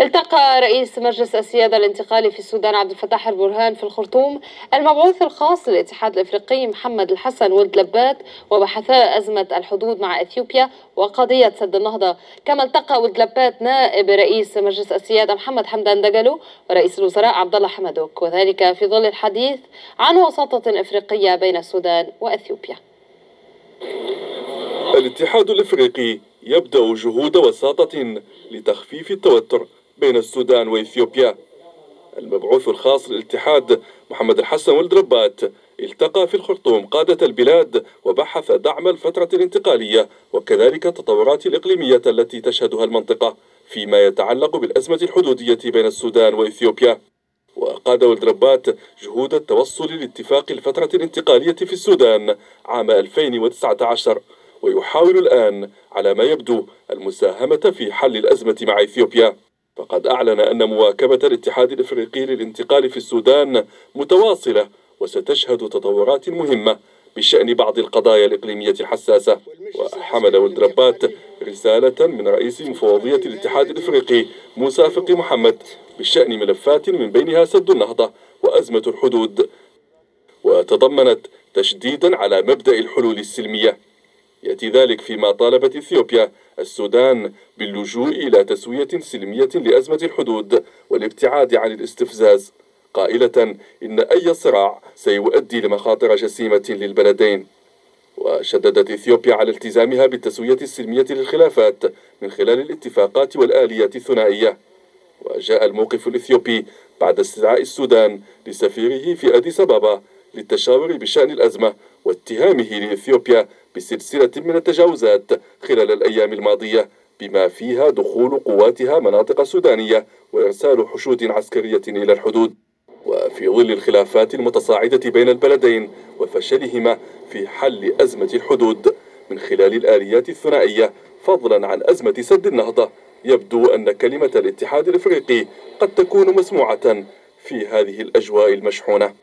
التقى رئيس مجلس السيادة الانتقالي في السودان عبد الفتاح البرهان في الخرطوم المبعوث الخاص للاتحاد الإفريقي محمد الحسن ولد لبات وبحثا أزمة الحدود مع إثيوبيا وقضية سد النهضة. كما التقى ولد لبات نائب رئيس مجلس السيادة محمد حمدان دقلو ورئيس الوزراء عبد الله حمدوك وذلك في ظل الحديث عن وساطة إفريقية بين السودان وإثيوبيا. الاتحاد الإفريقي يبدأ جهود وساطة لتخفيف التوتر بين السودان وإثيوبيا. المبعوث الخاص للاتحاد محمد الحسن ولد ربات التقى في الخرطوم قادة البلاد وبحث دعم الفترة الانتقالية وكذلك التطورات الإقليمية التي تشهدها المنطقة فيما يتعلق بالأزمة الحدودية بين السودان وإثيوبيا. وقاد ولد ربات جهود التوصل لاتفاق الفترة الانتقالية في السودان عام 2019 ويحاول الآن على ما يبدو المساهمة في حل الأزمة مع إثيوبيا. فقد أعلن أن مواكبة الاتحاد الإفريقي للانتقال في السودان متواصلة وستشهد تطورات مهمة بشأن بعض القضايا الإقليمية الحساسة. وحمل ولدربات رسالة من رئيس مفوضية الاتحاد الإفريقي موسى فقي محمد بشأن ملفات من بينها سد النهضة وأزمة الحدود. وتضمنت تشديدا على مبدأ الحلول السلمية. يأتي ذلك فيما طالبت إثيوبيا. السودان باللجوء إلى تسوية سلمية لأزمة الحدود والابتعاد عن الاستفزاز. قائلة إن أي صراع سيؤدي لمخاطر جسيمة للبلدين. وشددت إثيوبيا على التزامها بالتسوية السلمية للخلافات من خلال الاتفاقات والآليات الثنائية. وجاء الموقف الإثيوبي بعد استدعاء السودان لسفيره في أديس أبابا للتشاور بشأن الأزمة واتهامه لإثيوبيا بسلسلة من التجاوزات خلال الأيام الماضية بما فيها دخول قواتها مناطق سودانية وإرسال حشود عسكرية إلى الحدود. وفي ظل الخلافات المتصاعدة بين البلدين وفشلهما في حل أزمة الحدود من خلال الآليات الثنائية فضلا عن أزمة سد النهضة يبدو أن كلمة الاتحاد الإفريقي قد تكون مسموعة في هذه الأجواء المشحونة.